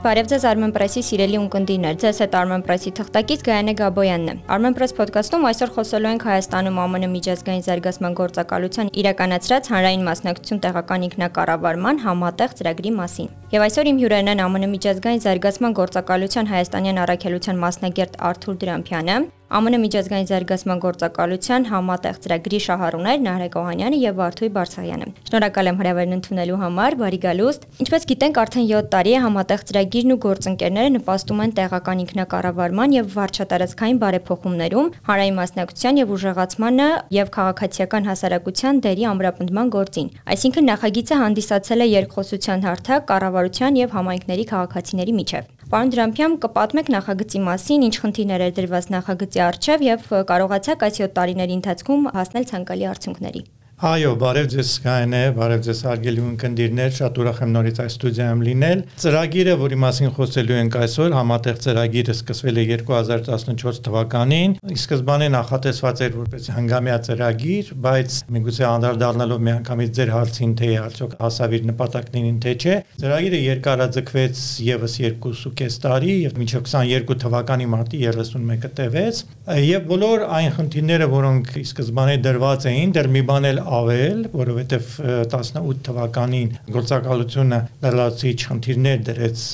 Բարև ձեզ Armen Press-ի սիրելի ունկնդիրներ։ Ձեզ հետ Armen Press-ի թղթակից Գայանե Գաբոյանն է։ Armen Press podcast-ում այսօր խոսելու ենք Հայաստանում ԱՄՆ միջազգային զարգացման գործակալության իրականացրած հանրային մասնակցություն տեղական ինքնակառավարման համատեղ ծրագրի մասին։ Եվ այսօր իմ հյուրերն են ԱՄՆ միջազգային զարգացման գործակալության հայաստանյան առաքելության մասնագետ Արթուր Դրամփյանը, ԱՄՆ միջազգային զարգացման գործակալության համատեղ ծրագրի շահառուներ Նահրեկ Օհանյանը եւ Վարդուի Բարսեղյանը։ Շնորհակալ եմ հրավերն ընդունելու համար, բարի գալուստ։ Ինչպես գիտենք, արդեն 7 տարի է համատեղ ծրագիրն ու գործընկերները նպաստում են տեղական ինքնակառավարման եւ վարչատարածքային բարեփոխումներում, հանրային մասնակցության եւ ուժեղացմանը եւ քաղաքացիական հասարակության դերի ամրապնդման գործին։ Այսինքն նախագիծը հանդիսացել է երկխոսության հարթակ կառավարության եւ համայնքների քաղաքացիների միջև։ Պարոն Դրամփյան, կպատմեք նախագծի մասին, ինչ խնդիրներ էր դրված նախագծի արչև եւ կարողացաք այս 7 տարիների ընթացքում հասնել ցանկալի արդյունքների։ Այո, բարև ձեզ Սկայնե, բարև ձեզ հարգելի ունկնդիրներ, շատ ուրախ եմ նորից այս ստուդիայում լինել։ Ծրագիրը, որի մասին խոսելու ենք այսօր, համատեղ ծրագիրը սկսվել է 2014 թվականին։ սկզբանե նախատեսված էր որպես հանգամյա ծրագիր, բայց միգուցե անդրադառնալով միանգամից ձեր հարցին, թե արդյոք հասավ իր նպատակներին թե չէ, ծրագիրը երկարաձգվեց եւս 2.5 տարի եւ մինչեւ 22 թվականի մարտի 31-ը տևեց, եւ բոլոր այն խնդիրները, որոնք ի սկզբանե դրված էին, դեռ մի բան էլ ավել, որովհետև 18 թվականին գործակալությունը լրացիչ խնդիրներ դրեց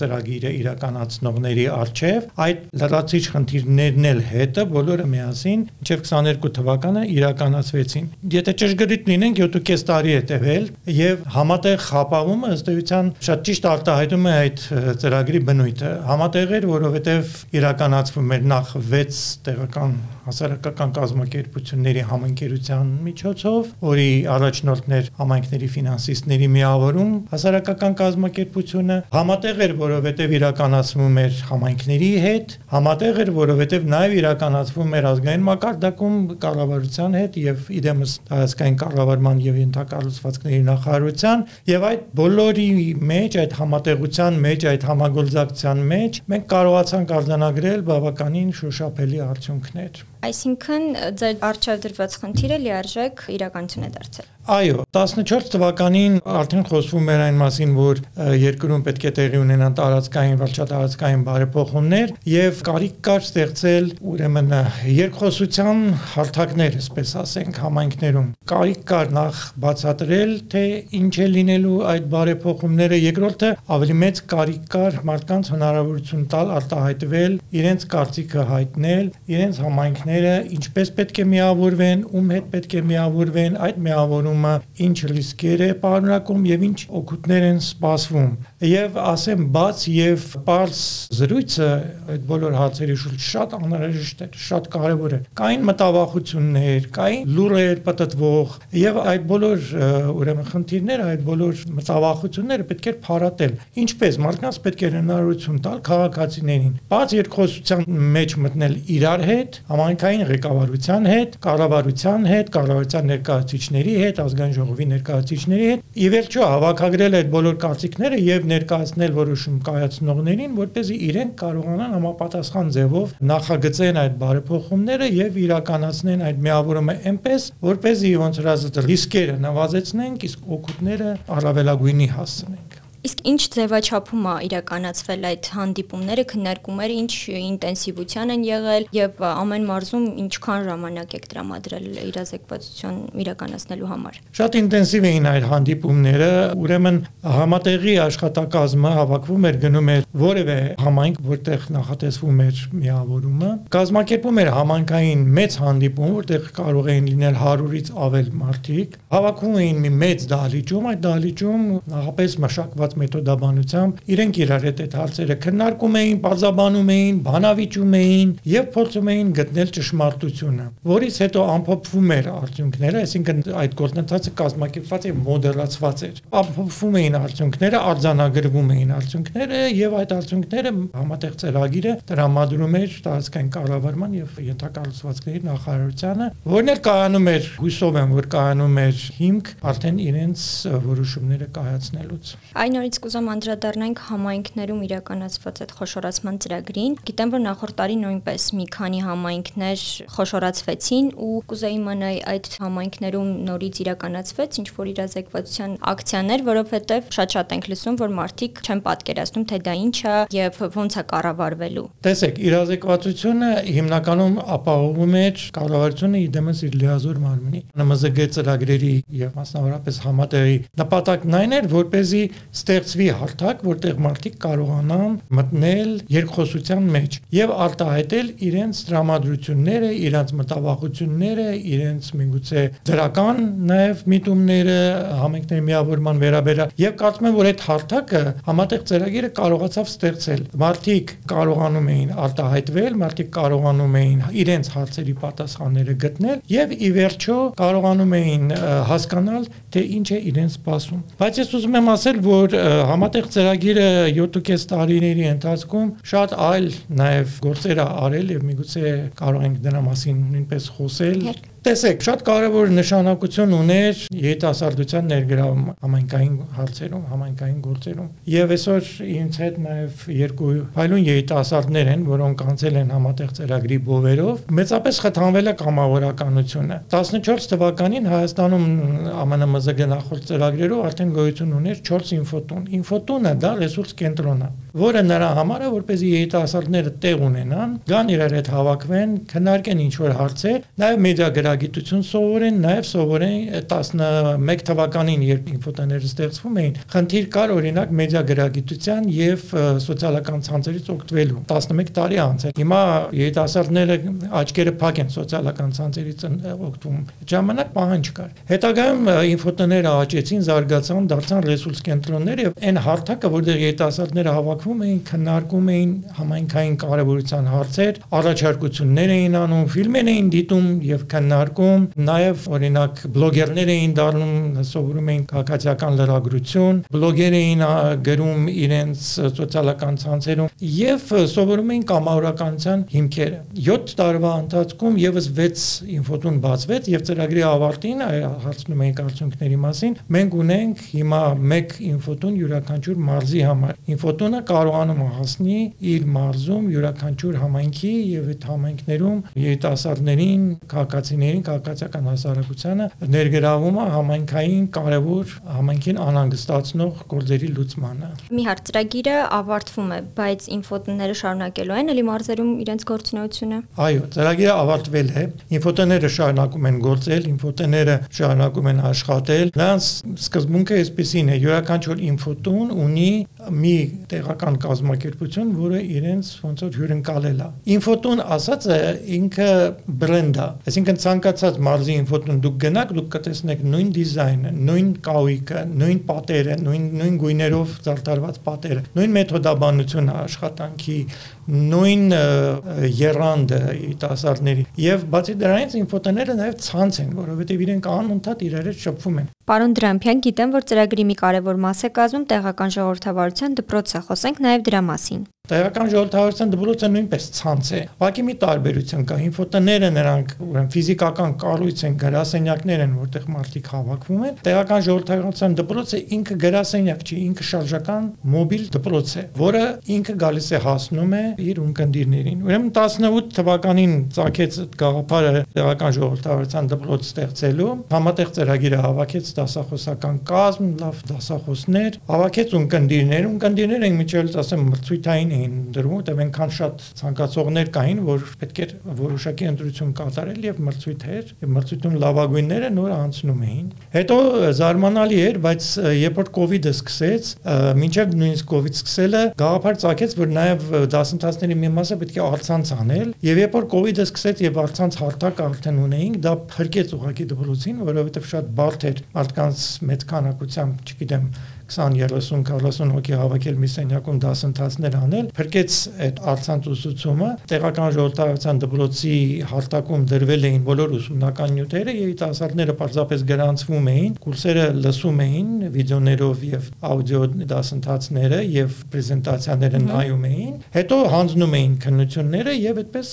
ծրագիրը իրականացնողների արչև, այդ լրացիչ խնդիրներն էլ հետը բոլորը միասին մինչև 22 թվականը իրականացվեցին։ Եթե ճշգրիտ լինենք 7.5 տարի է տևել եւ համատեղ խապավումը ըստ էության շատ ճիշտ արտահայտում է այդ ծրագրի բնույթը։ Համատեղ էր, որովհետև իրականացվում էր նախ 6 տեղական հասարակական կազմակերպությունների համընկերության միջոցով, որի առաջնորդներ համայնքների ֆինանսիստների միավորում հասարակական կազմակերպությունը համատեղ էր, որովհետև իրականացվում էր համայնքների հետ, համատեղ էր, որովհետև նաև իրականացվում էր ազգային մակարդակում կառավարության հետ եւ իդեմս ազգային կառավարման եւ ենթակառուցվածքների նախարարության եւ այդ բոլորի մեջ, այդ համատեղության մեջ, այդ համագործակցության մեջ մենք կարողացանք արձանագրել բավականին շոշափելի արդյունքներ։ Այսինքն ձեր արժև դրված խնդիրը լիարժեք իրականություն է դարձել։ Այո, 14 թվականին արդեն խոսվում էր այն մասին, որ երկրում պետք է տեղի ունենան տարածքային վարչատարածքային բարեփոխումներ եւ կարիք կար ստեղծել ուրեմն երկխոսության հարթակներ, այսպես ասենք, համայնքներում։ Կարիք կար նախ բացատրել, թե ինչ է լինելու այդ բարեփոխումները, երկրորդը ավելի մեծ կարիք կար մարդկանց հնարավորություն տալ արտահայտվել, իրենց կարծիքը հայտնել, իրենց համայնքները ինչպես պետք է միավորվեն, ում հետ պետք է միավորվեն, այդ միավորում որոնումը ինչ ռիսկեր է պարունակում եւ ինչ օգուտներ են սպասվում եւ ասեմ բաց եւ པարս զրույցը այդ բոլոր հարցերի շուրջ շատ անհրաժեշտ է շատ կարեւոր է կային մտավախություններ կային լուրեր պատտվող եւ այդ բոլոր ուրեմն խնդիրները այդ բոլոր մտավախությունները պետք է փարատել ինչպես մարդկանց պետք է հնարավորություն տալ քաղաքացիներին բաց երկխոսության մեջ մտնել իրար հետ համայնքային ղեկավարության հետ կառավարության հետ կառավարության ներկայացուցիչների հետ ազգային ժողովի ներկայացուցիչների հետ ի վերջո հավաքագրել այդ բոլոր կարծիքները եւ ներկայացնել որոշում կայացնողներին, որպեսզի իրենք կարողանան համապատասխան ձևով նախագծեն այդ բարեփոխումները եւ իրականացնեն այդ միավորումը այնպես, որպեսզի ոնց հրազդ ռիսկերը նվազեցնենք, իսկ օգուտները առավելագույնի հասցնենք։ Իսկ ինչ ձևաչափում է իրականացվել այդ հանդիպումները, քննարկումները, ինչ ինտենսիվության են եղել եւ ամեն մարզում ինչքան ժամանակ եք տրամադրել իրազեկվածություն իրականացնելու համար։ Շատ ինտենսիվ էին այդ հանդիպումները, ուրեմն համատեղի աշխատակազմը հավաքվում էր գնում էր որևէ համայնք, որտեղ նախատեսվում էր միավորումը, կազմակերպում էր համայնքային մեծ հանդիպում, որտեղ կարող էին լինել 100-ից ավել մարդիկ, հավաքվում էին մի մեծ դահլիճում, այդ դահլիճում նախապես մշակված մեթոդաբանությամբ իրենք իրար հետ այդ հարցերը քննարկում էին, բազաբանում էին, բանավիճում էին եւ փորձում էին գտնել ճշմարտությունը, որից հետո ամփոփվում էր արդյունքները, այսինքն այդ գործընթացը կազմակերպված եւ մոդելացված էր։ Ամփոփվում էին արդյունքները, արձանագրվում էին արդյունքները եւ այդ արդյունքները համատեղ ծրագիրը տրամադրում էր տարածքային կառավարման եւ ենթակառուցվածքների նախարարությանը, որն էլ կայանում էր, հույսով եմ, որ կայանում էր հիմք արդեն իրենց որոշումները կայացնելուց։ Այն նորից կուզեմ անդրադառնանք համայնքներում իրականացված այդ խոշորացման ծրագրին։ Գիտեմ, որ նախորդ տարի նույնպես մի քանի համայնքներ խոշորացվեցին ու կուզեի իմանալ այդ համայնքներում նորից իրականացվեց ինչ որ իրազեկվածության ակցիաներ, որովհետև շատ-շատ ենք լսում, որ մարդիկ չեն պատկերացնում, թե դա ինչ է եւ ոնց է կառավարվելու։ Տեսեք, իրազեկվածությունը հիմնականում ապահովում է կառավարությունը իդեմս իր լիազոր մարմնի ՆՄԶԳ ծրագրերի եւ մասնավորապես համատեղի նպատակն այն էր, որպեսզի ստեղծվի հարթակ, որտեղ մարդիկ կարողանան մտնել երկխոսության մեջ եւ արտահայտել իրենց դրամատրությունները, իրենց մտավախությունները, իրենց միգուցե դրական նաեւ միտումները համենքների միավորման վերաբերյալ եւ կարծում եմ որ այդ հարթակը համատեղ ծրագիրը կարողացավ ստեղծել մարդիկ կարողանում էին արտահայտվել մարդիկ կարողանում էին իրենց հարցերի պատասխանները գտնել եւ ի վերջո կարողանում էին հասկանալ թե ինչ է իրենց սպասում բայց ես ուզում եմ ասել որ համատեղ ծրագիրը 7.5 տարիների ընթացքում շատ այլ նաեւ գործեր է արել եւ միգուցե կարող ենք դրա մասին նույնպես խոսել Տեսեք, շատ կարևոր նշանակություն ուներ երիտասարդության ներգրավում համայնքային հարցերում, համայնքային գործերում։ Եւ այսօր ինձ հետ նաեւ երկու հայլուն երիտասարդներ են, որոնք անցել են համատեղ ծրագրի բովերով։ Մեծապես խթանվել է կամավորականությունը։ 14 թվականին Հայաստանում ԱՄՆ-ՄԶԳ նախորդ ծրագրերով արդեն գոյություն ուներ 4 ինֆոտուն։ Ինֆոտունը դա ռեսուրս կենտրոն է, որը նրա համար է, որպեսզի երիտասարդները տեղ ունենան, գան իրար հետ հավաքվեն, քննարկեն ինչ որ հարցեր, նաեւ մեդիա գիտություն սովորեն, նաև սովորեն 11 թվականին, երբ ինֆոտաները ստեղծվում էին, խնդիր կար օրինակ մեդիա գրագիտության եւ սոցիալական ցանցերից օգտվելու։ 11 տարի անց Հիմա երիտասարդները աչքերը փակ են սոցիալական ցանցերից օգտվում։ Ժամանակ պահանջ կար։ Հետագայում ինֆոտաները աճեցին, զարգացան, դարձան ռեսուրս կենտրոններ եւ այն հարթակը, որտեղ երիտասարդները հավաքվում էին, քննարկում էին համայնքային կարևորության հարցեր, առաջարկություններ էին անում, ֆիլմեր էին դիտում եւ քննարկում քննարկում, նաև օրինակ բլոգերներ էին դառնում, սովորում էին քաղաքացիական լրագրություն, բլոգեր էին գրում իրենց սոցիալական ցանցերում եւ սովորում էին կամավորականության հիմքերը։ 7 տարվա ընթացքում եւս 6 ինֆոտուն բացվեց եւ ծրագրի ավարտին հարցնում էին արդյունքների մասին։ Մենք ունենք հիմա 1 ինֆոտուն յուրաքանչյուր մարզի համար։ Ինֆոտունը կարողանում է հասնի իր մարզում յուրաքանչյուր համայնքի եւ այդ համայնքներում երիտասարդներին, քաղաքացիներին համայնքային քաղաքացիական հասարակությանը ներգրավումը համայնքային կարևոր համայնքին անհանգստացնող գործերի լուծմանը։ Մի հարց ծրագիրը ավարտվում է, բայց ինֆոտները շարունակելու են, ելի մարզերում իրենց գործունեությունը։ Այո, ծրագիրը ավարտվել է։ Ինֆոտները շարունակում են գործել, ինֆոտները շարունակում են աշխատել։ Նրանց սկզբունքը այսպեսին է՝ յուրաքանչյուր ինֆոտուն ունի մի տեղական կազմակերպություն, որը իրենց ոնց որ հյուրընկալել է։ Ինֆոտուն ասածը ինքը բրենդ է, այսինքն ցանկացած մարզի ինֆոտուն դուք գնաք, դուք կտեսնեք նույն դիզայնը, նույն կահույքը, նույն պատերը, նույն նույն գույներով զարդարված պատերը, նույն մեթոդաբանությունը աշխատանքի, նույն երանդը տասարների եւ բացի դրանից ինֆոտները նաեւ ցանց են, որովհետեւ իրենք անընդհատ իրար հետ շփվում են։ Պարոն Դրամփյան, գիտեմ, որ ծրագրի մի կարևոր մաս է կազմում տեղական ժողովրդավարության դպրոցը, խոսենք նաև դրա մասին։ Տեղական ժողովրդավարության դպրոցը նույնպես ցանց է։ Ուղղակի մի տարբերություն կա։ Ինֆոտները նրանք ուրեմն ֆիզիկական կառույց են, գրասենյակներ են, որտեղ մարդիկ հավաքվում են։ Տեղական ժողովրդավարության դպրոցը ինքը գրասենյակ չի, ինքը շարժական մոբիլ դպրոց է, որը ինքը գալիս է հասնում է իր ունկնդիրներին։ Ուրեմն 18 թվականին ցակեց գաղափարը տեղական ժողովրդավարության դպրոց ստեղծելու, համատեղ ծրագիրը հավաքեց դասախոսական կազմ, լավ դասախոսներ, հավաքեց ունկնդիրներ, ունկնդիրները միջելից ասեմ մրցույթային էին դրվում, որտեղ այնքան շատ ցանկացողներ կային, որ պետք էր որոշակի ընտրություն կատարել եւ մրցույթ էր, եւ մրցույթում լավագույնները նոր անցնում էին։ Հետո զարմանալի էր, բայց երբ որ կ ូវ իդը սկսեց, մինչև նույնիսկ կ ូវ իդ սկսելը գաղափար ցակեց, որ նաեւ դասընթացների մի մասը պետք է արցանց անել, եւ երբ որ կ ូវ իդը սկսեց եւ արցանց հարթակ արդեն ունեինք, դա փրկեց ուղակի դպրոցին, որովհետեւ շատ բարդ էր մարդկանց մեծ քանակությամբ, չգիտեմ, 20, 30, 40 հոգի հավաքել մի սենյակում դասընթացներ անել, փրկեց այդ արցանց ուսուցումը, տեղական ժողովրդավարության դպրոցի հարտակում դրվել էին բոլոր ուսումնական նյութերը, երիտասարդները պարզապես գրանցվում էին, կուրսերը լսում էին վիդեոներով եւ աուդիո դասընթացները եւ պրեզենտացիաները նայում էին, հետո հանձնում էին քննությունները եւ այդպես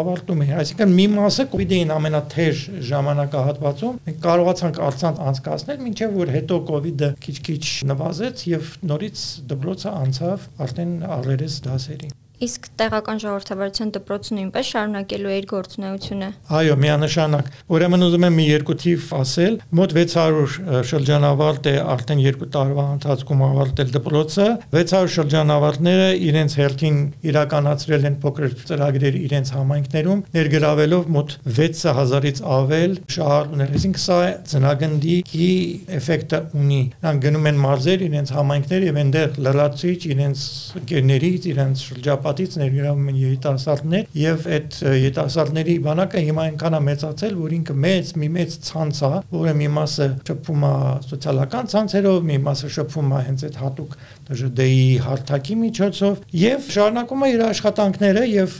ավարտում էին։ Այսինքն մի մասը COVID-ին ամենաթեժ ժամանակահատվածում մենք կարողացանք արցանց անցկացնել, ինչեւ որ հետո COVID-ը քիչ-քիչ նվազեց եւ նորից դպրոցը անցավ արդեն առերես դասերի։ Իսկ տեղական ժողովրդավարության դպրոցը նույնպես շարունակելու է իր գործունեությունը։ Այո, միանշանակ։ Ուրեմն ուզում եմ մի երկու թիվ ասել։ Մոտ 600 շրջանավարտ է արդեն 2 տարվա ընթացքում ավարտել դպրոցը։ 600 շրջանավարտները իրենց հերթին իրականացրել են փոքր ծրագրեր իրենց համայնքներում, ներգրավելով մոտ 6000-ից ավել շահառուներ։ Այսինքն սա ծնագնդի էֆեկտը ունի։ Նրանք գնում են մարզեր իրենց համայնքներ եւ այնտեղ լրացուցիչ իրենց ընկերներից, իրենց շրջապատից պատից ներգրավում են երիտասարդներ եւ այդ երիտասարդների բանակը հիմա այնքան է մեծացել, որ ինքը մեծ մի մեծ ցանց է, որը մի մասը շփվում է սոցիալական ցանցերով, մի մասը շփվում է հենց այդ հատուկ ԺԴ-ի հարթակի միջոցով եւ շարունակում է իր աշխատանքները եւ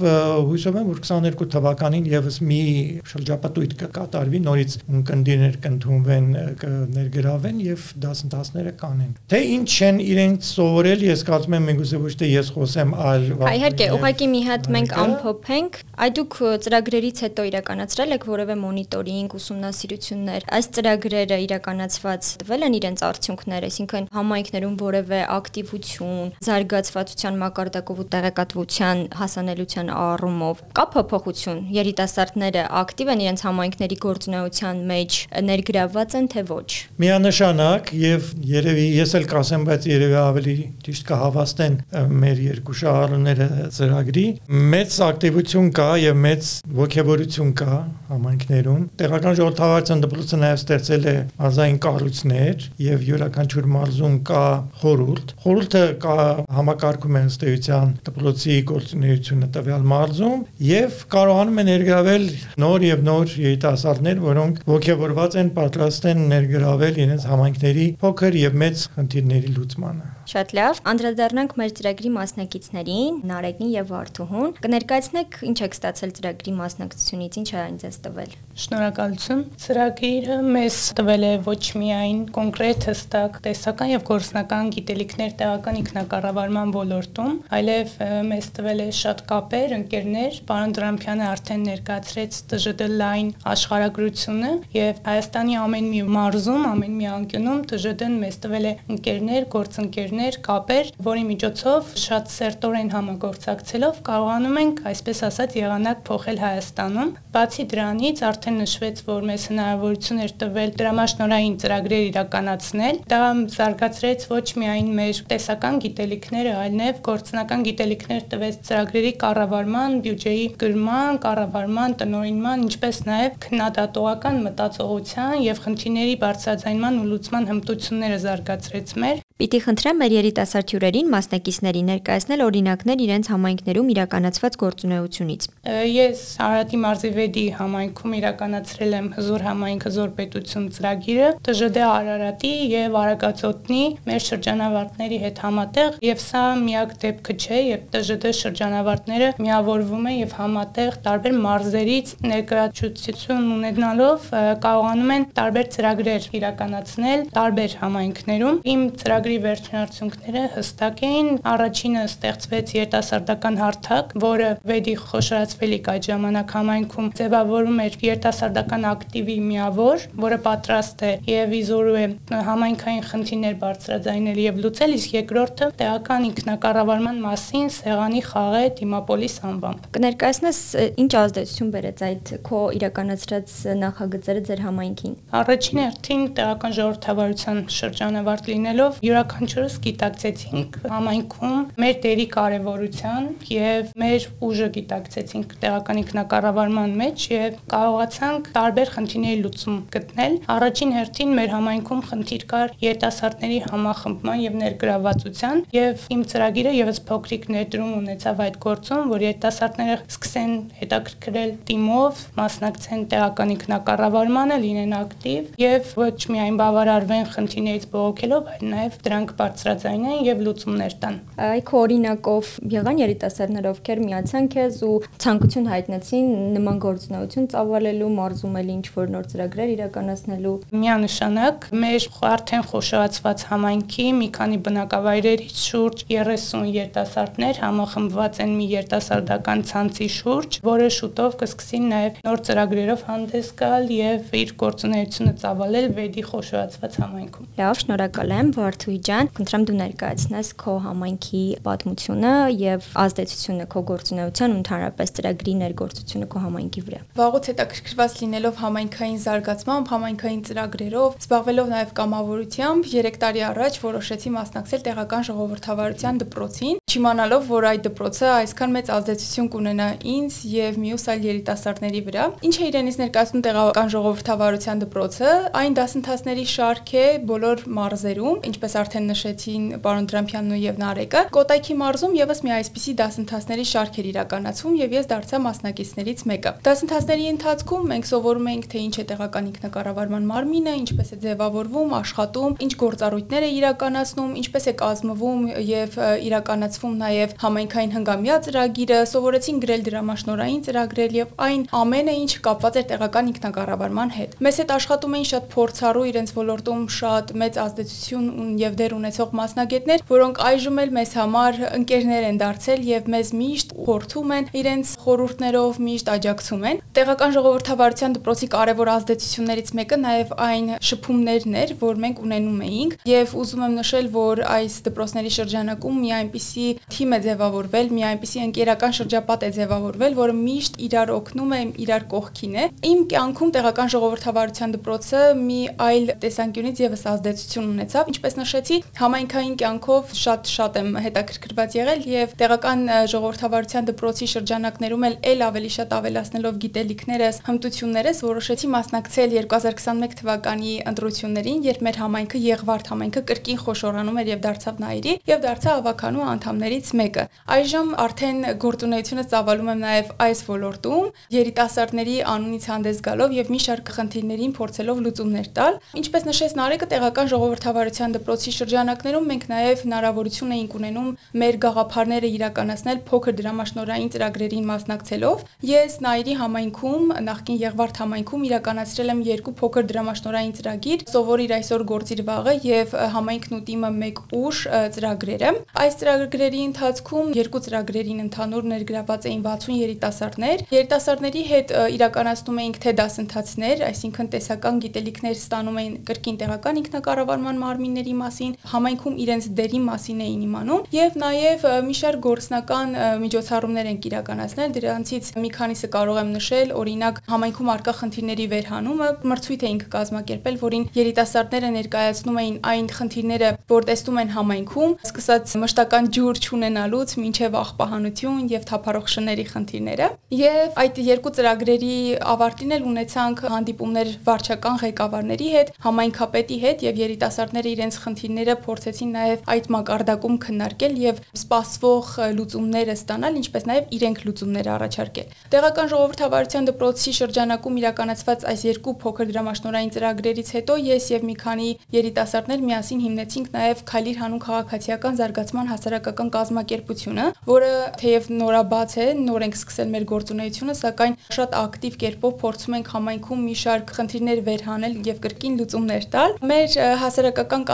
հույսով եմ որ 22 թվականին եւս մի շրջապատույտ կկատարվի նորից ունկնդիրներ կընդունվեն կներգրավեն եւ դասընթացները կանեն թե ինչ են իրենք սովորել ես կարծում եմ միգուցե ոչ թե ես խոսեմ այլ Իհարկե, ուղղակի մի հատ մենք ամփոփենք, այ դուք ծրագրերից հետո իրականացրել եք որևէ մոնիտորինգ, ուսումնասիրություններ։ Այս ծրագրերը իրականացված տվել են իրենց արդյունքներ, այսինքն համայնքներում որևէ ակտիվություն, զարգացվածության մակարդակով ու տեղեկատվության հասանելիության առումով կա փոփոխություն։ Երիտասարդները ակտիվ են իրենց համայնքների գործունեության մեջ, ներգրավված են թե ոչ։ Միանշանակ եւ երևի ես էլ կասեմ, բայց երևի ավելի ճիշտ կհավաստեն մեր երկու շահառուները ծրագրի մեծ ակտիվություն կա եւ մեծ ողջավորություն կա համայնքներում։ Տեղական ժողովրդավարության դպրոցը նաեւ ստեղծել է մարզային կառույցներ եւ յուրաքանչյուր մարզում կա խորհուրդ։ Խորհուրդը կա համակարգում է ըստ էության դպրոցի գործունեությունը տվյալ մարզում եւ կարողանում է ներգրավել նոր եւ նոր երիտասարդներ, որոնք ողջավորված են պատրաստ են ներգրավել իրենց համայնքների փոքր եւ մեծ խնդիրների լուծմանը։ Շատ լավ։ Անդրադառնանք մեր ծրագրի մասնակիցներին, Նարեկին եւ Վարդուհուն։ Կներկայացնեք ինչ եք ստացել ծրագրի մասնակցությունից, ինչ է ձեզ տվել։ Շնորհակալություն։ Ծրագիրը մեզ տվել է ոչ միայն կոնկրետ հստակ տեսական եւ գործնական գիտելիքներ տեղական ինքնակառավարման ոլորտում, այլև մեզ տվել է շատ կապեր, ընկերներ։ Պարոն Դրամփյանը արդեն ներկայացրեց ՏԺԴ լայն աշխարհագրությունը եւ Հայաստանի ամեն մի մարզում, ամեն մի անկյունում ՏԺԴ-ն մեզ տվել է ընկերներ, գործընկերներ ընկերներ, կապեր, որի միջոցով շատ սերտորեն համագործակցելով կարողանում ենք, այսպես ասած, եղանակ փոխել Հայաստանում։ Բացի դրանից արդեն նշվեց, որ մեզ հնարավորություն էր տվել դրամաշնորային ծրագրեր իրականացնել։ Դա զարգացրեց ոչ միայն մեր տեսական գիտելիքները, այլ նաև գործնական գիտելիքներ տվեց ծրագրերի կառավարման, բյուջեի գրման, կառավարման, տնօրինման, ինչպես նաև քննադատողական մտածողության եւ խնդիրների բարձրաձայնման ու լուծման հմտությունները զարգացրեց մեր Պիտի խնդրեմ մեր երիտասարդ հյուրերին մասնակիցների ներկայացնել օրինակներ իրենց համայնքներում իրականացված գործունեությունից։ Ես Արարատի մարզիվեդի համայնքում իրականացրել եմ հզոր համայնք հզոր պետություն ծրագիրը ՏԺԴ Արարատի եւ Արագածոտնի մեր շրջանավարտների հետ համատեղ եւ սա միակ դեպքը չէ, երբ ՏԺԴ շրջանավարտները միավորվում են եւ համատեղ տարբեր մարզերից ներկայացություն ունենալով կարողանում են տարբեր ծրագրեր իրականացնել տարբեր համայնքներում։ Իմ ծրագրի ծրագրի վերջնարդյունքները հստակ էին։ Առաջինը ստեղծվեց երիտասարդական հարթակ, որը վեդի խոշորացվելիք այդ ժամանակ համայնքում ձևավորում էր երիտասարդական ակտիվի միավոր, որը պատրաստ է եւ իզորու է համայնքային խնդիրներ բարձրաձայնել եւ լուծել, իսկ երկրորդը տեղական ինքնակառավարման մասին սեղանի խաղը դիմապոլիս անվամբ։ Կներկայացնես ինչ ազդեցություն բերեց այդ քո իրականացրած նախագծերը ձեր համայնքին։ Առաջին հերթին տեղական ժողովրդավարության շրջանավարտ լինելով յուրա յուրաքանչյուրս գիտակցեցինք համայնքում մեր դերի կարևորության եւ մեր ուժը գիտակցեցինք տեղական ինքնակառավարման մեջ եւ կարողացանք տարբեր խնդիրների լուծում գտնել։ Առաջին հերթին մեր համայնքում խնդիր կար երիտասարդների համախմբման եւ ներգրավվածության եւ իմ ծրագիրը եւս փոքրիկ ներդրում ունեցավ այդ գործում, որ երիտասարդները սկսեն հետաքրքրել թիմով, մասնակցեն տեղական ինքնակառավարմանը, լինեն ակտիվ եւ ոչ միայն բավարարվեն խնդիրներից բողոքելով, այլ նաեւ դրանք բարձրաձայնեն եւ լուծումներ տան։ Այ քո օրինակով եղան երիտասարդներ, ովքեր միացան քեզ ու ցանկություն հայտնեցին նման գործունեություն ծավալելու, մարզում էլ ինչ որ նոր ծրագրեր իրականացնելու։ Միանշանակ մեր արդեն խոշորացված համայնքի մի քանի բնակավայրերից շուրջ 30 երիտասարդներ համախմբված են մի երիտասարդական ցանցի շուրջ, որը շուտով կսկսին նաև նոր ծրագրերով հանդես գալ եւ իր գործունեությունը ծավալել վեդի խոշորացված համայնքում։ Լավ, շնորհակալ եմ Վարդու Թույ ջան, խնդրեմ դու ներկայացնես քո համայնքի պատմությունը եւ ազդեցությունը քո գործունեության ու ընդհանրապես ծրագրի ներգործությունը քո համայնքի վրա։ Վաղուց հետաքրքրված լինելով համայնքային զարգացմամբ, համայնքային ծրագրերով, զբաղվելով նաեւ կամավորությամբ 3 տարի առաջ որոշեցի մասնակցել տեղական ժողովրդավարության դպրոցին, չիմանալով, որ այդ դպրոցը այսքան մեծ ազդեցություն կունենա ինձ եւ մյուս այլ երիտասարդների վրա։ Ինչ է իրենից ներկայացնում տեղական ժողովրդավարության դպրոցը, այն դասընթացների շարք է բոլոր մարզերում, ինչպես արդեն նշեցին պարոն Դրամփյանն ու եւ Նարեկը։ Կոտայքի մարզում եւս մի այսպիսի դասընթացների շարք էր իրականացվում եւ ես դարձա մասնակիցներից մեկը։ Դասընթացների ընթացքում մենք սովորում էինք թե ինչ է տեղական ինքնակառավարման մարմինը, ինչպես է ձևավորվում, աշխատում, ինչ գործառույթներ է իրականացնում, ինչպես է կազմվում եւ իրականացվում նաեւ համայնքային հնգամյա ծրագիրը, սովորեցին գրել դրամաշնորային ծրագրեր եւ այն ամենը, ինչ կապված էր տեղական ինքնակառավարման հետ։ Մեզ հետ աշխատում էին շատ փորձառու իրենց ոլորտում շատ մեծ ազդեցություն եւ դեր ունեցող մասնագետներ, որոնք այժմ էլ մեզ համար ընկերներ են դարձել եւ մեզ միշտ խորթում են իրենց խորհուրդներով միշտ աջակցում են։ Տեղական ժողովրդավարության դպրոցի կարևոր ազդեցություններից մեկը նաեւ այն շփումներն էր, որ մենք ունենում էինք եւ ուզում եմ նշել, որ այս դպրոցների շրջանակում մի այնպիսի թիմ է ձևավորվել, մի այնպիսի ընկերական շրջապատ է ձևավորվել, որը միշտ իրար օգնում է, իրար կողքին է։ Իմ կյանքում տեղական ժողովրդավարության դպրոցը մի այլ տեսանկյունից եւս ազդեցություն ունեցավ, ինչպես նշեցի, համայնքային կյանքով շատ-շատ եմ հետաքրքրված եղել եւ տեղական ժողովրդավարության դպրոցի շրջանակներում էլ ել ավելի շատ ավելացնելով գիտելիքներս, հմտություններս որոշեցի մասնակցել 2021 թվականի ընտրություններին, երբ մեր համայնքը Եղվարդ համայնքը կրկին խոշորանում էր եւ դարձավ Նաիրի եւ դարձա ավականու անդամներից մեկը։ Այժմ արդեն գործունեությունը ծավալում եմ նաեւ այս ոլորտում, երիտասարդների անունից հանդես գալով եւ մի շարք խնդիրներին փորձելով լուծումներ տալ։ Ինչպես նշեց Նարեկը, տեղական ժողովրդավարության դպրոցի շրջանակներում մենք նաեւ հնարավորություն էինք ունենում մեր գաղափարները իրականացնել փոքր դրամաշնորային ծրագրերին մասնակցելով։ Ես Նաիրի համայնքում, նախկին Եղվարդ համայնքում իրականացրել եմ երկու փոքր դրամաշնորային ծրագիր՝ Սովորիր այսօր գործիր վաղը եւ համայնքն ու տիմը մեկ ուշ ծրագրերը։ Այս ծրագրերի ընթացքում երկու ծրագրերին ընդհանուր ներգրաված էին 60 երիտասարդներ։ Երիտասարդների հետ իրականացնում էինք թե դասընթացներ, այսինքն տեսական գիտելիքներ ստանում էին կրկին տեղական ինքնակառավարման մարմինների մասին, համայնքում իրենց դերի մասին էին իմանում եւ նաեւ մի շարք գործնական միջոցառումներ են իրականացնել, դրանցից մի քանիսը կարող եմ նշել, օրինակ համայնքում արկա խնդիրների վերհանումը, մրցույթ էինք կազմակերպել, որին երիտասարդները ներկայացնում էին այն խնդիրները, որ տեսնում են համայնքում, սկսած մշտական ջուր չունենալուց մինչև աղբահանություն եւ թափառող շների խնդիրները։ Եվ այդ երկու ծրագրերի ավարտին էլ ունեցանք հանդիպումներ վարչական ղեկավարների հետ, համայնքապետի հետ եւ երիտասարդները իրենց խնդիրները փորձեցին նաեւ այդ մակարդակում քննարկել եւ սպասվող լուծումները ստանալ, ինչպես նաեւ իրենք լուծումներ առաջարկել։ Տեղական ժողովրդավարության դպրոցի շրջանակում իրականացված այս երկու փոքր դրամաշնորային ծրագրերից հետո ես եւ մի քանի երիտասարդներ միասին հիմնեցինք նաեւ Քալիր հանուն քաղաքացիական զարգացման հասարակական կազմակերպությունը, որը թեև նորաբաց է, նոր ենք սկսել մեր գործունեությունը, սակայն շատ ակտիվ կերպով փորձում ենք համայնքում մի շարք խնդիրներ վերհանել եւ կրկին լուծումներ տալ։ Մեր հասարակական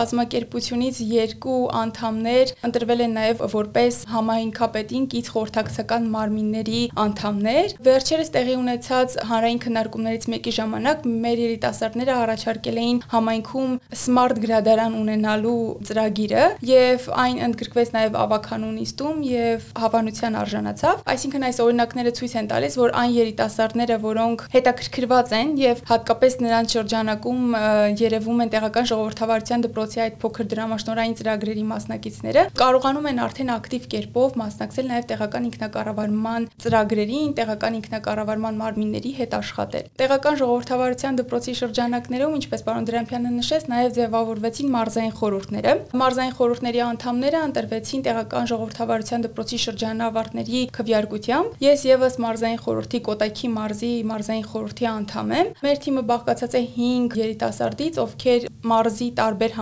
կազմակերպությունից երկու անդամներ ընտրվել են նաեւ որպես համայնքապետին կից խորհրդակցական մարմինների անդամներ։ Վերջերս տեղի ունեցած հանրային քննարկումներից մեկի ժամանակ մեր երիտասարդները առաջարկել էին համայնքում smart գրադարան ունենալու ծրագիրը եւ այն ընդգրկվեց նաև ավականու նիստում եւ հավանության արժանացավ։ Այսինքն այս օրինակները ցույց են տալիս, որ այն երիտասարդները, որոնք հետաքրքրված են եւ հատկապես նրանց շրջանակում երևում են տեղական ժողովրդավարության դպրոցի այդ փոքր դրամաշնորային ծրագրերի մասնակիցները, կարողանում են արդեն ակտիվ կերպով մասնակցել նաև տեղական ինքնակառավարման ծրագրերին, տեղական ինքնակառավարման մարմինների հետ աշխատել։ Տեղական ժողովրդավարության դպրոցի շրջանակներում, ինչպես պարոն Դրամփյանը նշեց, նաև ձևավորվեցին մարզային խորհուրդները։ Մարզային խորհուրդների անդամները ընտրվեցին տեղական ժողովրդավարության դպրոցի շրջանավարտների քվեարկությամբ։ Ես եւս մարզային խորհրդի Կոտայքի մարզի մարզային խորհրդի անդամ եմ։ Մեր թիմը բաղկացած է 5 երիտասարդից, ովքեր մարզի տարբեր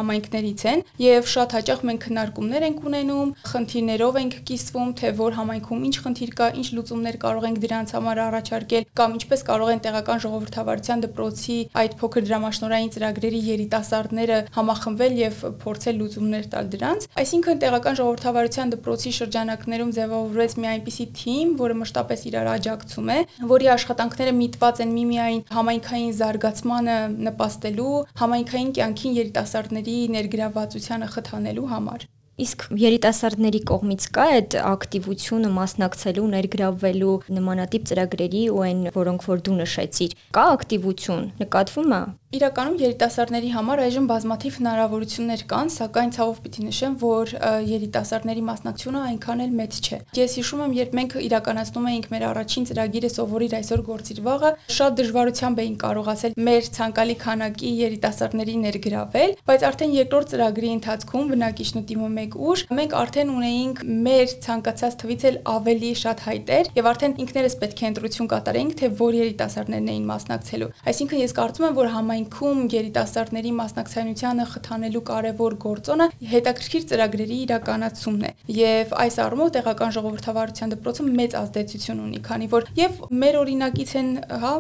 համայնքներից են եւ շատ հաճախ մենք քննարկումներ ենք ունենում, խնդիրներով ենք կիսվում, թե որ համայնքում ինչ խնդիր կա, ինչ լուծումներ կարող ենք դրանց համար առաջարկել կամ ինչպես կարող են տեղական ժողովրդավարության դպրոցի այդ փոքր դրամաշնորային ծրագրերի երիտասարդները համախմբվել եւ փորձել լուծումներ տալ դրանց։ Այսինքն տեղական ժողովրդավարության դպրոցի շրջանակներում ձևավորվեց մի այնպիսի թիմ, որը մշտապես իրար աջակցում է, որի աշխատանքները միտված են միմիայն համայնքային զարգացմանը նպաստելու, համայնքային կյանքին երիտասարդների ներգրավվածությանը խթանելու համար։ Իսկ երիտասարդների կողմից կա այդ ակտիվությունը մասնակցելու, ներգրավվելու նմանատիպ ծրագրերի ու այն, որոնք որ դու նշեցիր։ Կա ակտիվություն, նկատվում է։ Իրականում երիտասարդների համար այժմ բազմաթիվ հնարավորություններ կան, սակայն ցավով պիտի նշեմ, որ երիտասարդների մասնակցությունը այնքան էլ մեծ չէ։ Ես հիշում եմ, երբ մենք իրականացնում էինք մեր առաջին ծրագիրը սովորիր այսօր գործիր վաղը, շատ դժվարությամբ էինք կարողացել մեր ցանկալի քանակի երիտասարդների ներգրավել, բայց արդեն երկրորդ ծրագրի ընթացքում բնակիչն ու թիմը մեկ ուժ մենք արդեն ունեինք մեր ցանկացած թվից էլ ավելի շատ հայտեր եւ արդեն ինքներս պետք է ընտրություն կատարեինք, թե որ երիտասարդներն էին մասնակցելու։ Այսինքն ես կարծում եմ, որ համայն համայնքում երիտասարդների մասնակցայնությանը խթանելու կարևոր գործոնը հետաքրքիր ծրագրերի իրականացումն է։ Եվ այս առումով տեղական ժողովրդավարության դպրոցը մեծ ազդեցություն ունի, քանի որ եւ մեր օրինակից են, հա,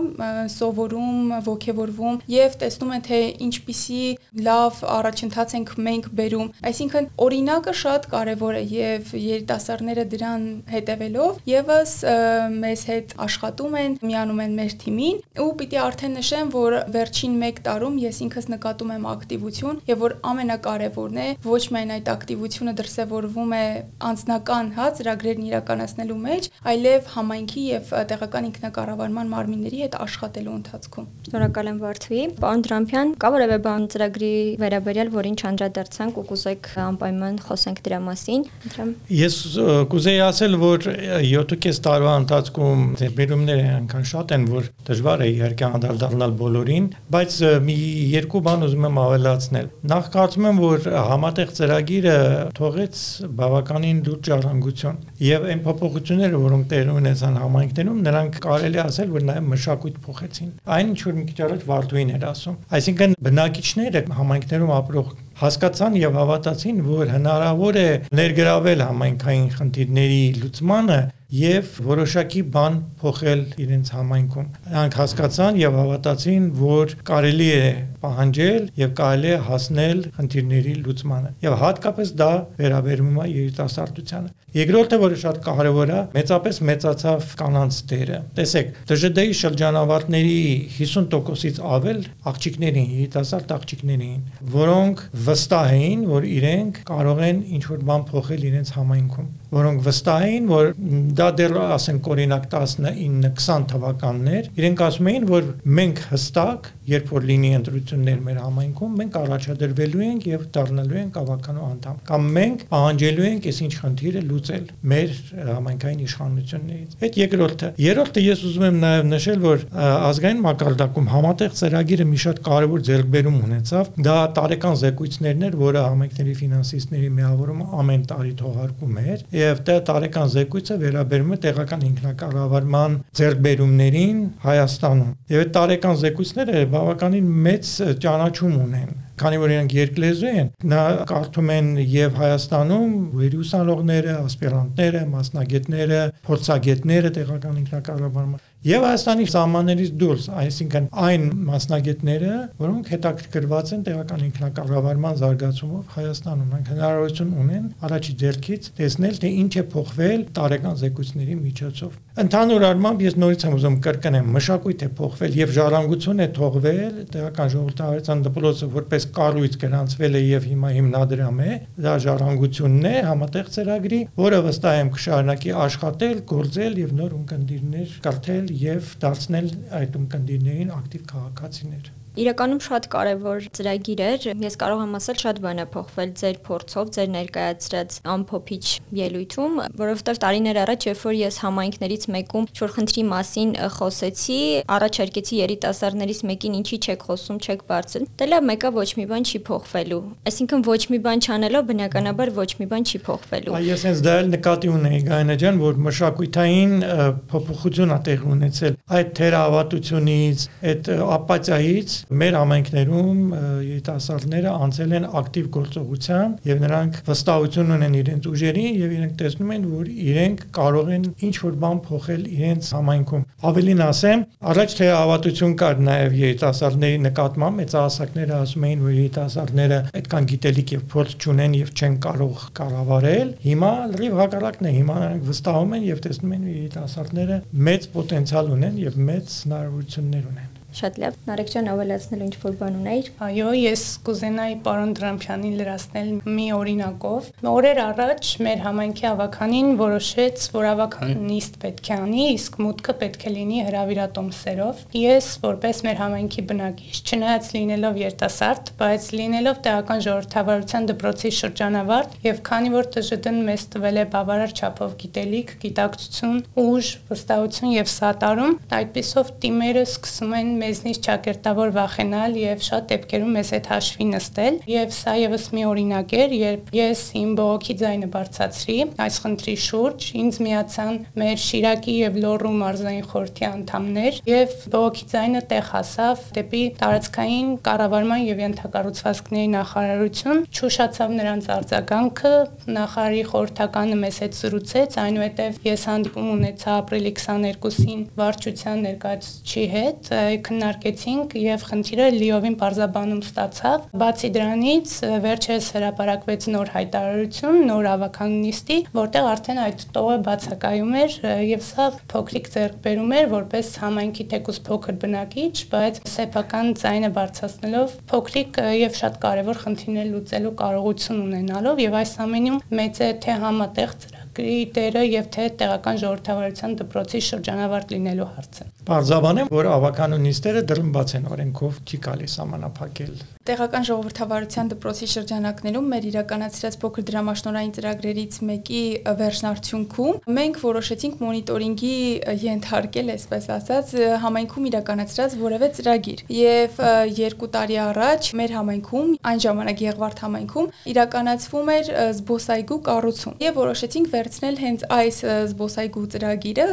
սովորում, ողջևորվում եւ տեսնում են թե ինչպիսի լավ առաջընթաց ենք մենք բերում։ Այսինքն օրինակը շատ կարևոր է եւ երիտասարդները դրան հետևելով եւս մեզ հետ աշխատում են, միանում են մեր թիմին ու պիտի արդեն նշեմ, որ վերջին 1 տարում ես ինքս նկատում եմ ակտիվություն եւ որ ամենակարևորն է ոչ միայն այդ ակտիվությունը դրսեւորվում է անձնական հա ծրագրերն իրականացնելու մեջ, այլև համայնքի եւ տեղական ինքնակառավարման մարմինների հետ աշխատելու ընթացքում։ Շնորհակալ եմ Վարդուի։ Պարոն Տրամփյան, կա որևէ բան ծրագրի վերաբերյալ, որին չանդրադարձանք ու կուզեք անպայման խոսենք դրա մասին։ Ես կուզեի ասել, որ 7.5 տարվա ընթացքում ձերբերումները այնքան շատ են, որ դժվար է իհարկե անդրադառնալ բոլորին, բայց մի երկու բան ուզում եմ ավելացնել։ Նախ կարծում եմ, որ համատեղ ծրագիրը թողեց բավականին լուրջ ժառանգություն եւ այն փոփոխությունները, որոնք տեղ ունեցան համայնքներում, նրանք կարելի ասել, որ նաեւ մշակույթ փոխեցին։ Այն ինչ որ մի քիչ առաջ Վարդուին էր ասում։ Այսինքն բնակիչները համայնքներում ապրող հասկացան եւ հավատացին, որ հնարավոր է ներգրավել համայնքային խնդիրների լուծմանը եւ որոշակի բան փոխել իրենց համայնքում։ Նրանք հասկացան եւ հավատացին, որ կարելի է պահանջել եւ կարելի է հասնել խնդիրների լուծմանը։ Եվ հատկապես դա վերաբերում է երիտասարդությանը։ Երկրորդը, որը շատ կարևոր է, մեծապես մեծացավ կանանց դերը։ Տեսեք, ՏԺԴ-ի շրջանավարտների 50%-ից ավել աղջիկներ էին, երիտասարդ աղջիկներ էին, որոնք վստահ էին, որ իրենք կարող են ինչ-որ բան փոխել իրենց համայնքում որոնք վստահ էին, որ դա դեռ ասենք օրինակ 19-20 թվականներ, իրենք ասում էին, որ մենք հստակ երբ որ լինի ընտրություններ մեր համայնքում, մենք առաջադրվելու ենք եւ դառնալու ենք ավականու անդամ։ Կամ մենք պահանջելու ենք այս ինչ խնդիրը լուծել մեր համայնքային իշխանություններից։ Այդ երկրորդը։ Երրորդը ես ուզում եմ նաեւ նշել, որ ազգային մակարդակում համատեղ ծրագիրը մի շատ կարևոր ձեռքբերում ունեցավ։ Դա տարեկան զեկույցներն էր, որը համայնքների ֆինանսիստների միավորումը ամեն տարի թողարկում էր եւ դա տարեկան զեկույցը վերաբերում է տեղական ինքնակառավարման ձեռքբերումներին Հայաստանում։ Եվ այդ տարեկան զեկույցները բավականին մեծ ճանաչում ունեն քանի որ իրենք երկլեզու են, նա կարդում են եւ Հայաստանում վիրուսանողները, ասպիրանտները, մասնագետները, փորձագետները տեղական ինքնակառավարման եւ Հայաստանի սահմաններից դուրս, այսինքն այն մասնագետները, որոնք հետաքրքրված են տեղական ինքնակառավարման զարգացումով Հայաստանում, նրանք հնարավորություն ունեն առաջի ձեռքից տեսնել, թե ինչ է փոխվել տարեկան զեկույցների միջոցով։ Ընդհանուր առմամբ ես նորից եմ ուզում կրկնեմ, մշակույթ է փոխվել եւ ժառանգություն է թողվել տեղական ժողովրդավարության դպրոցը որպես կառույց գրանցվել է եւ հիմա հիմնադրամ է, դա ժառանգությունն է համատեղ ծրագրի, որը վստահ եմ կշարունակի աշխատել, գործել եւ նոր ունկնդիրներ կրթել եւ դարձնել այդ ունկնդիրներին ակտիվ քաղաքացիներ։ Իրականում շատ կարևոր ծրագիր էր։ Ես կարող եմ ասել շատ բան է փոխվել ձեր փորձով, ձեր ներկայացրած ամփոփիչ ելույթում, որովհետև տարիներ առաջ, երբ որ ես համայնքներից մեկում շուր խնդրի մասին խոսեցի, առաջարկեցի երիտասարդներից մեկին ինչի չեք խոսում, չեք բարձր։ Դե լավ, մեկը ոչ մի բան չի փոխվելու։ Այսինքն ոչ մի բան չանելով բնականաբար ոչ մի բան չի փոխվելու։ Այ ես հենց դա էլ նկատի ունեի Գայանա ջան, որ մշակութային փոփոխություն ա տեղ ունեցել այդ թերահավատությունից, այդ ապաթիայից մեր համայնքներում երիտասարդները անցել են ակտիվ գործողության եւ նրանք վստահություն ունեն իրենց ուժերին եւ իրենք տեսնում են, որ իրենք կարող են ինչ որ բան փոխել իրենց համայնքում։ Ավելին ասեմ, առաջ թե հավատություն կար նաեւ երիտասարդների նկատմամբ, մեծահասակները ասում էին, որ երիտասարդները այդքան գիտելիք եւ փորձ չունեն եւ չեն կարող կառավարել։ Հիմա լրիվ հակառակն է, հիմա նրանք վստահում են եւ տեսնում են, որ երիտասարդները մեծ պոտենցիալ ունեն եւ մեծ հնարավորություններ ունեն։ Շատ լավ։ Նարեկ ջան, ավելացնելու ինչ որ բան ունեիր։ Այո, ես կուզենայի պարոն Դրամփյանին լրացնել մի օրինակով։ Օրեր առաջ մեր համայնքի ավականին որոշեց, որ ավականիստ պետք է անի, իսկ մուտքը պետք է լինի հրավիրատոմսերով։ Ես, որպես մեր համայնքի բնակիչ, չնայած լինելով երիտասարդ, բայց լինելով տեղական ժողովրդավարության դպրոցի շրջանավարտ եւ քանի որ ՏԺԴ-ն մեզ տվել է բավարար չափով գիտելիք, գիտակցություն, ուժ, վստահություն եւ սատարում, այդպիսով թիմերը սկսում են մեզնից ճակերտավոր վախենալ եւ շատ դեպքերում մեզ հետ հաշվի նստել եւ սա եւս մի օրինակ էր երբ ես իմ բողոքի ձայնը բարձացրի այս խնդրի շուրջ ինձ միացան մեր Շիրակի եւ Լոռու մարզային խորհրդի անդամներ եւ բողոքի ձայնը տեղ հասավ դեպի տարածքային կառավարման եւ ենթակառուցվածքների նախարարություն ճուշացավ նրանց արձագանքը նախարարի խորհրդականը մեզ հետ զրուցեց այնուհետև ես հանդիպում ունեցա ապրիլի 22-ին վարչության ներկայացուցիչի հետ քննարկեցինք եւ խնդիրը լիովին բարձաբանում ստացավ։ Բացի դրանից վերջերս հրապարակվեց նոր հայտարարություն, նոր ավականնիստի, որտեղ արդեն այդ տողը բացակայում էր եւ սա փոքրիկ ձեռքբերում էր որպես համայնքի թեկուս փոքր բնակիչ, բայց սեփական ձայնը բարձրացնելով փոքրիկ եւ շատ կարեւոր խնդիրներ լուծելու կարողություն ունենալով եւ այս ամենում մեծ է թե համատեղ ծրագրի դերը եւ թե տեղական ժողովրդավարության դպրոցի շրջանավարտ լինելու հարցը։ Բարձաբանեմ, որ ավականունիստերը դրմբաց են օրենքով չի գալիս համանապակել տեղական ժողովրդավարության դպրոցի շրջանակներում մեր իրականացրած փոքր դրամաշնորային ծրագրերից մեկի վերջնարդյունքում մենք որոշեցինք մոնիտորինգի ենթարկել, այսպես ասած, համայնքում իրականացրած որևէ ծրագիր։ Եվ երկու տարի առաջ մեր համայնքում, այն ժամանակ Եղվարդ համայնքում իրականացվում էր զբոսայգու կառուցում։ Եվ որոշեցինք վերցնել հենց այս զբոսայգու ծրագիրը,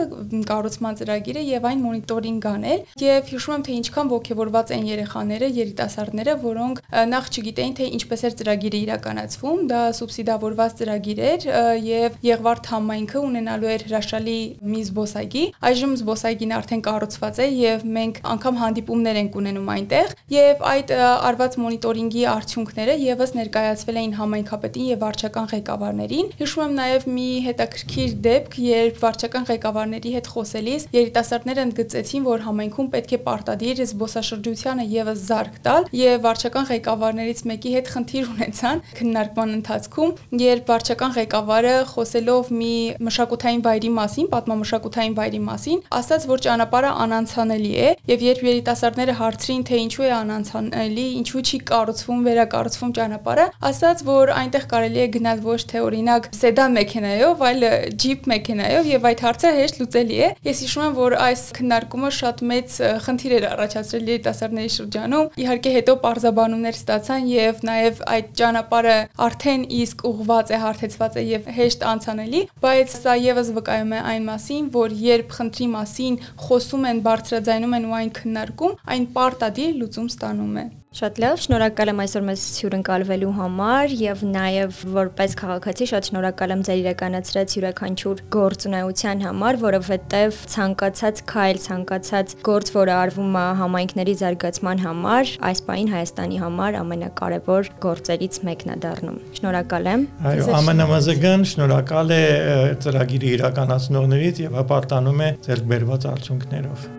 կառուցման ծրագիրը եւ այն մոնիտորինգ անել։ Եվ հիշում եմ, թե ինչքան ողջավորված են երեխաները, երիտասարդները, որոնք նախ չգիտեին թե ինչպես էր ծրագիրը իրականացվում, դա սուբսիդավորված ծրագիր էր եւ Եղվարդ համայնքը ունենալու էր հրաշալի մի զբոսայգի։ Այժմ զբոսայգին արդեն կառուցված է եւ մենք անգամ հանդիպումներ ենք ունենում այնտեղ եւ այդ արված մոնիտորինգի արդյունքները եւս ներկայացվել էին համայնքապետին եւ վարչական ղեկավարներին։ Հիշում եմ նաեւ մի հետաքրքիր դեպք, երբ վարչական ղեկավարների հետ խոսելիս երիտասարդները ընդգծեցին, որ համայնքում պետք է պարտադիր զբոսաշրջությանը եւս զարգ տալ եւ վարչական ղեկավարներից մեկի հետ խնդիր ունեցան քննարկման ընթացքում, երբ վարչական ղեկավարը խոսելով մի մշակութային վայրի մասին, պատմամշակութային վայրի մասին, ասաց, որ ճանապարհը անանցանելի է, եւ երբ երիտասարդները հարցրին, թե ինչու է անանցանելի, ինչու չի կառուցվում, վերակառուցվում ճանապարհը, ասաց, որ այնտեղ կարելի է գնալ ոչ թե օրինակ սեդան մեքենայով, այլ ջիփ մեքենայով եւ այդ հարցը հեշտ լուծելի է։ Ես հիշում եմ, որ այս քննարկումը շատ մեծ խնդիր էր առաջացրել երիտասարդների շրջանում։ Իհարկե հետո պարզաբան բանումներ ստացան եւ նաեւ այդ ճանապարհը արդեն իսկ ուղված է, հարթեցված է եւ հեշտ անցանելի, բայց սա եւս վկայում է այն մասին, որ երբ խնդրի մասին խոսում են, բարձրաձայնում են ու այն քննարկում, այն պարտադիր լուծում ստանում է։ Շատ լավ, շնորհակալ եմ այսօր մեզ հյուրընկալվելու համար եւ նաեւ որպես քաղաքացի շատ շնորհակալ եմ ձեր իրականացրած յուրաքանչյուր գործունեության համար, որովհետեւ ցանկացած քայլ, ցանկացած գործ, որը արվում է համայնքների զարգացման համար, այս պայն Հայաստանի համար ամենակարևոր գործերից մեկն է դառնում։ Շնորհակալ եմ։ Այո, ամենամազգան շնորհակալ է ծրագիրի իրականացնողներից եւ հպարտանում է ձեր բերված արդյունքներով։